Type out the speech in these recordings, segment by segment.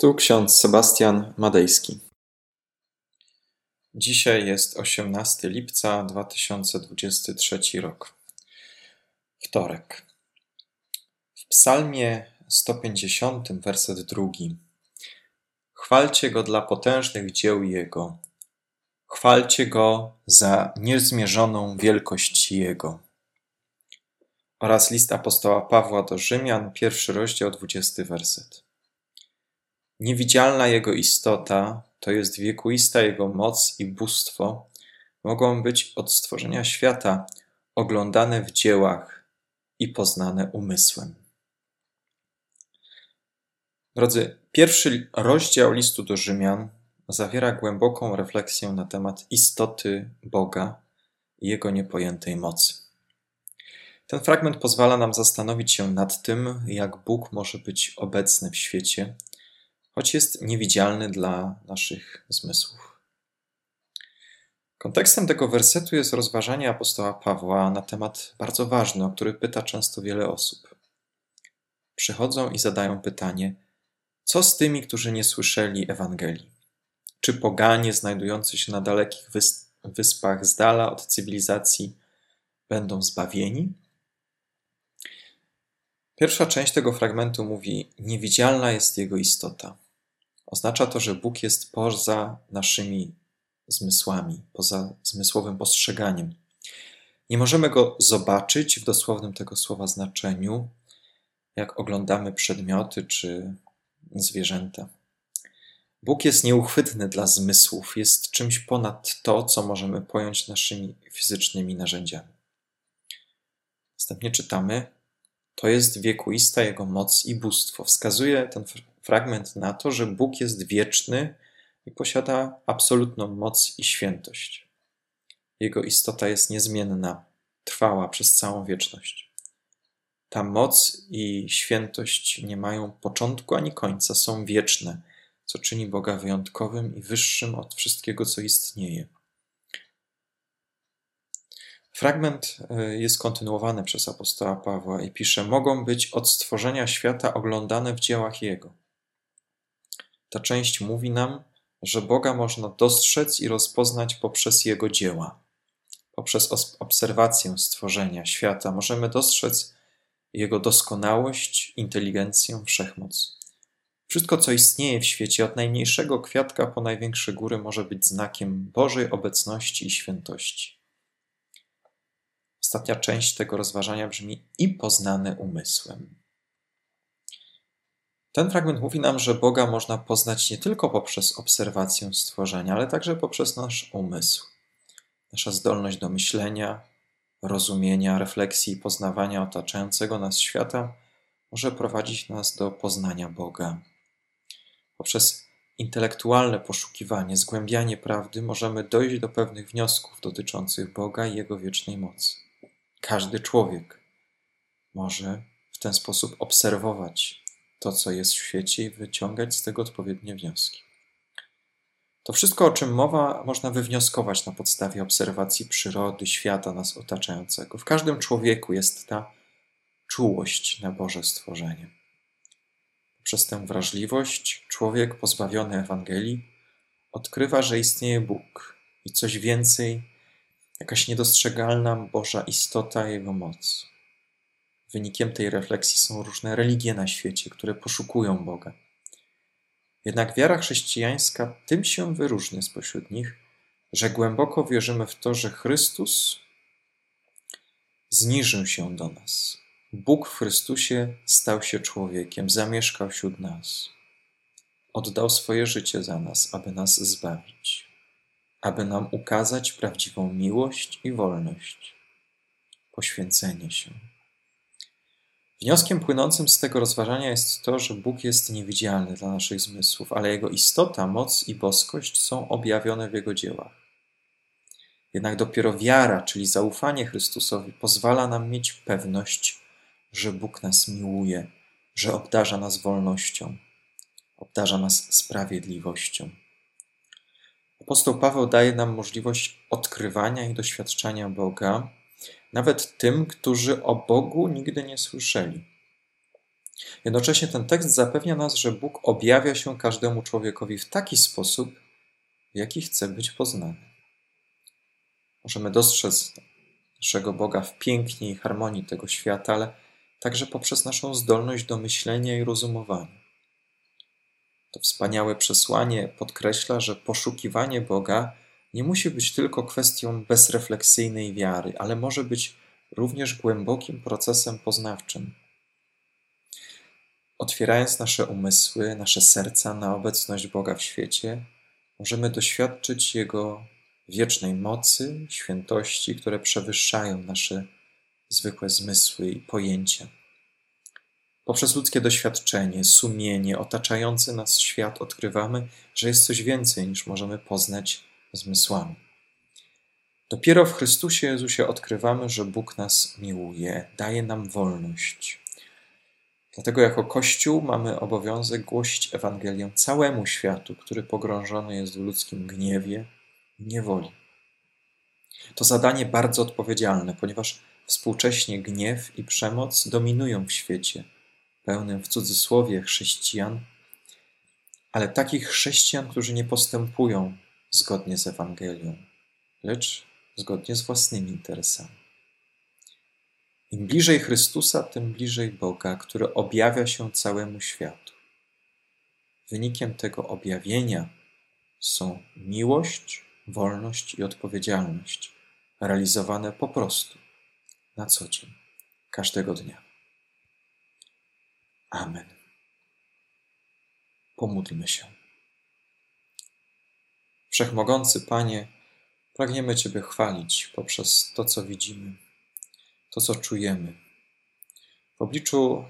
Tu ksiądz Sebastian Madejski. Dzisiaj jest 18 lipca 2023 rok. Wtorek. W Psalmie 150, werset drugi. Chwalcie go dla potężnych dzieł Jego. Chwalcie go za niezmierzoną wielkość Jego. Oraz list apostoła Pawła do Rzymian, pierwszy rozdział, dwudziesty werset. Niewidzialna Jego istota, to jest wiekuista Jego moc i bóstwo, mogą być od stworzenia świata oglądane w dziełach i poznane umysłem. Drodzy, pierwszy rozdział listu do Rzymian zawiera głęboką refleksję na temat istoty Boga i Jego niepojętej mocy. Ten fragment pozwala nam zastanowić się nad tym, jak Bóg może być obecny w świecie choć jest niewidzialny dla naszych zmysłów. Kontekstem tego wersetu jest rozważanie apostoła Pawła na temat bardzo ważny, o który pyta często wiele osób. Przychodzą i zadają pytanie: co z tymi, którzy nie słyszeli Ewangelii? Czy poganie znajdujący się na dalekich wyspach z dala od cywilizacji będą zbawieni? Pierwsza część tego fragmentu mówi: Niewidzialna jest jego istota. Oznacza to, że Bóg jest poza naszymi zmysłami, poza zmysłowym postrzeganiem. Nie możemy go zobaczyć w dosłownym tego słowa znaczeniu, jak oglądamy przedmioty czy zwierzęta. Bóg jest nieuchwytny dla zmysłów, jest czymś ponad to, co możemy pojąć naszymi fizycznymi narzędziami. Następnie czytamy: To jest wiekuista Jego moc i bóstwo. Wskazuje ten fragment na to, że Bóg jest wieczny i posiada absolutną moc i świętość. Jego istota jest niezmienna, trwała przez całą wieczność. Ta moc i świętość nie mają początku ani końca, są wieczne, co czyni Boga wyjątkowym i wyższym od wszystkiego, co istnieje. Fragment e, jest kontynuowany przez apostoła Pawła i pisze: Mogą być od stworzenia świata oglądane w dziełach Jego. Ta część mówi nam, że Boga można dostrzec i rozpoznać poprzez Jego dzieła. Poprzez obserwację stworzenia świata możemy dostrzec Jego doskonałość, inteligencję, wszechmoc. Wszystko, co istnieje w świecie, od najmniejszego kwiatka po największe góry, może być znakiem Bożej obecności i świętości. Ostatnia część tego rozważania brzmi i poznane umysłem. Ten fragment mówi nam, że Boga można poznać nie tylko poprzez obserwację stworzenia, ale także poprzez nasz umysł. Nasza zdolność do myślenia, rozumienia, refleksji i poznawania otaczającego nas świata może prowadzić nas do poznania Boga. Poprzez intelektualne poszukiwanie, zgłębianie prawdy możemy dojść do pewnych wniosków dotyczących Boga i Jego wiecznej mocy. Każdy człowiek może w ten sposób obserwować to, co jest w świecie i wyciągać z tego odpowiednie wnioski. To wszystko, o czym mowa, można wywnioskować na podstawie obserwacji przyrody, świata nas otaczającego. W każdym człowieku jest ta czułość na Boże stworzenie. Przez tę wrażliwość człowiek pozbawiony Ewangelii odkrywa, że istnieje Bóg i coś więcej, jakaś niedostrzegalna Boża istota Jego moc. Wynikiem tej refleksji są różne religie na świecie, które poszukują Boga. Jednak wiara chrześcijańska tym się wyróżnia spośród nich, że głęboko wierzymy w to, że Chrystus zniżył się do nas. Bóg w Chrystusie stał się człowiekiem, zamieszkał wśród nas. Oddał swoje życie za nas, aby nas zbawić, aby nam ukazać prawdziwą miłość i wolność, poświęcenie się. Wnioskiem płynącym z tego rozważania jest to, że Bóg jest niewidzialny dla naszych zmysłów, ale Jego istota, moc i boskość są objawione w Jego dziełach. Jednak dopiero wiara, czyli zaufanie Chrystusowi, pozwala nam mieć pewność, że Bóg nas miłuje, że obdarza nas wolnością, obdarza nas sprawiedliwością. Apostoł Paweł daje nam możliwość odkrywania i doświadczania Boga, nawet tym, którzy o Bogu nigdy nie słyszeli. Jednocześnie ten tekst zapewnia nas, że Bóg objawia się każdemu człowiekowi w taki sposób, w jaki chce być poznany. Możemy dostrzec naszego Boga w pięknie i harmonii tego świata, ale także poprzez naszą zdolność do myślenia i rozumowania. To wspaniałe przesłanie podkreśla, że poszukiwanie Boga nie musi być tylko kwestią bezrefleksyjnej wiary, ale może być również głębokim procesem poznawczym. Otwierając nasze umysły, nasze serca na obecność Boga w świecie, możemy doświadczyć Jego wiecznej mocy, świętości, które przewyższają nasze zwykłe zmysły i pojęcia. Poprzez ludzkie doświadczenie, sumienie, otaczający nas świat odkrywamy, że jest coś więcej niż możemy poznać zmysłami. Dopiero w Chrystusie Jezusie odkrywamy, że Bóg nas miłuje, daje nam wolność. Dlatego jako Kościół mamy obowiązek głosić Ewangelię całemu światu, który pogrążony jest w ludzkim gniewie i niewoli. To zadanie bardzo odpowiedzialne, ponieważ współcześnie gniew i przemoc dominują w świecie, pełnym w cudzysłowie chrześcijan, ale takich chrześcijan, którzy nie postępują zgodnie z Ewangelią, lecz zgodnie z własnymi interesami. Im bliżej Chrystusa, tym bliżej Boga, który objawia się całemu światu. Wynikiem tego objawienia są miłość, wolność i odpowiedzialność, realizowane po prostu, na co dzień, każdego dnia. Amen. Pomódlmy się. Wszechmogący Panie, pragniemy Ciebie chwalić poprzez to, co widzimy, to, co czujemy. W obliczu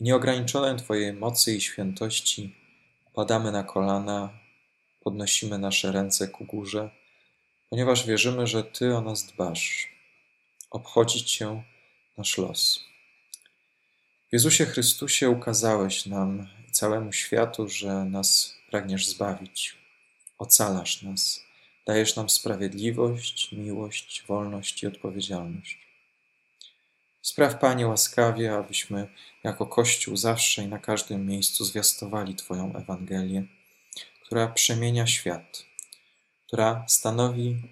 nieograniczonej Twojej mocy i świętości padamy na kolana, podnosimy nasze ręce ku górze, ponieważ wierzymy, że Ty o nas dbasz. Obchodzić Cię nasz los. W Jezusie Chrystusie ukazałeś nam i całemu światu, że nas pragniesz zbawić ocalasz nas, dajesz nam sprawiedliwość, miłość, wolność i odpowiedzialność. Spraw, Panie, łaskawie, abyśmy jako Kościół zawsze i na każdym miejscu zwiastowali Twoją Ewangelię, która przemienia świat, która stanowi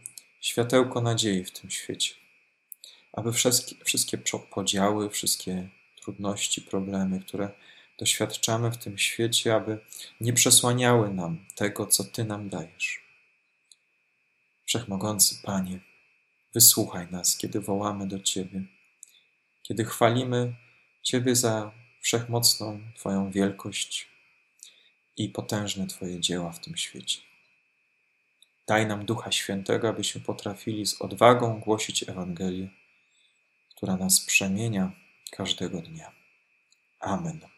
światełko nadziei w tym świecie. Aby wszystkie, wszystkie podziały, wszystkie trudności, problemy, które doświadczamy w tym świecie, aby nie przesłaniały nam tego, co Ty nam dajesz. Wszechmogący Panie, wysłuchaj nas, kiedy wołamy do Ciebie, kiedy chwalimy Ciebie za wszechmocną Twoją wielkość i potężne Twoje dzieła w tym świecie. Daj nam Ducha Świętego, abyśmy potrafili z odwagą głosić Ewangelię, która nas przemienia każdego dnia. Amen.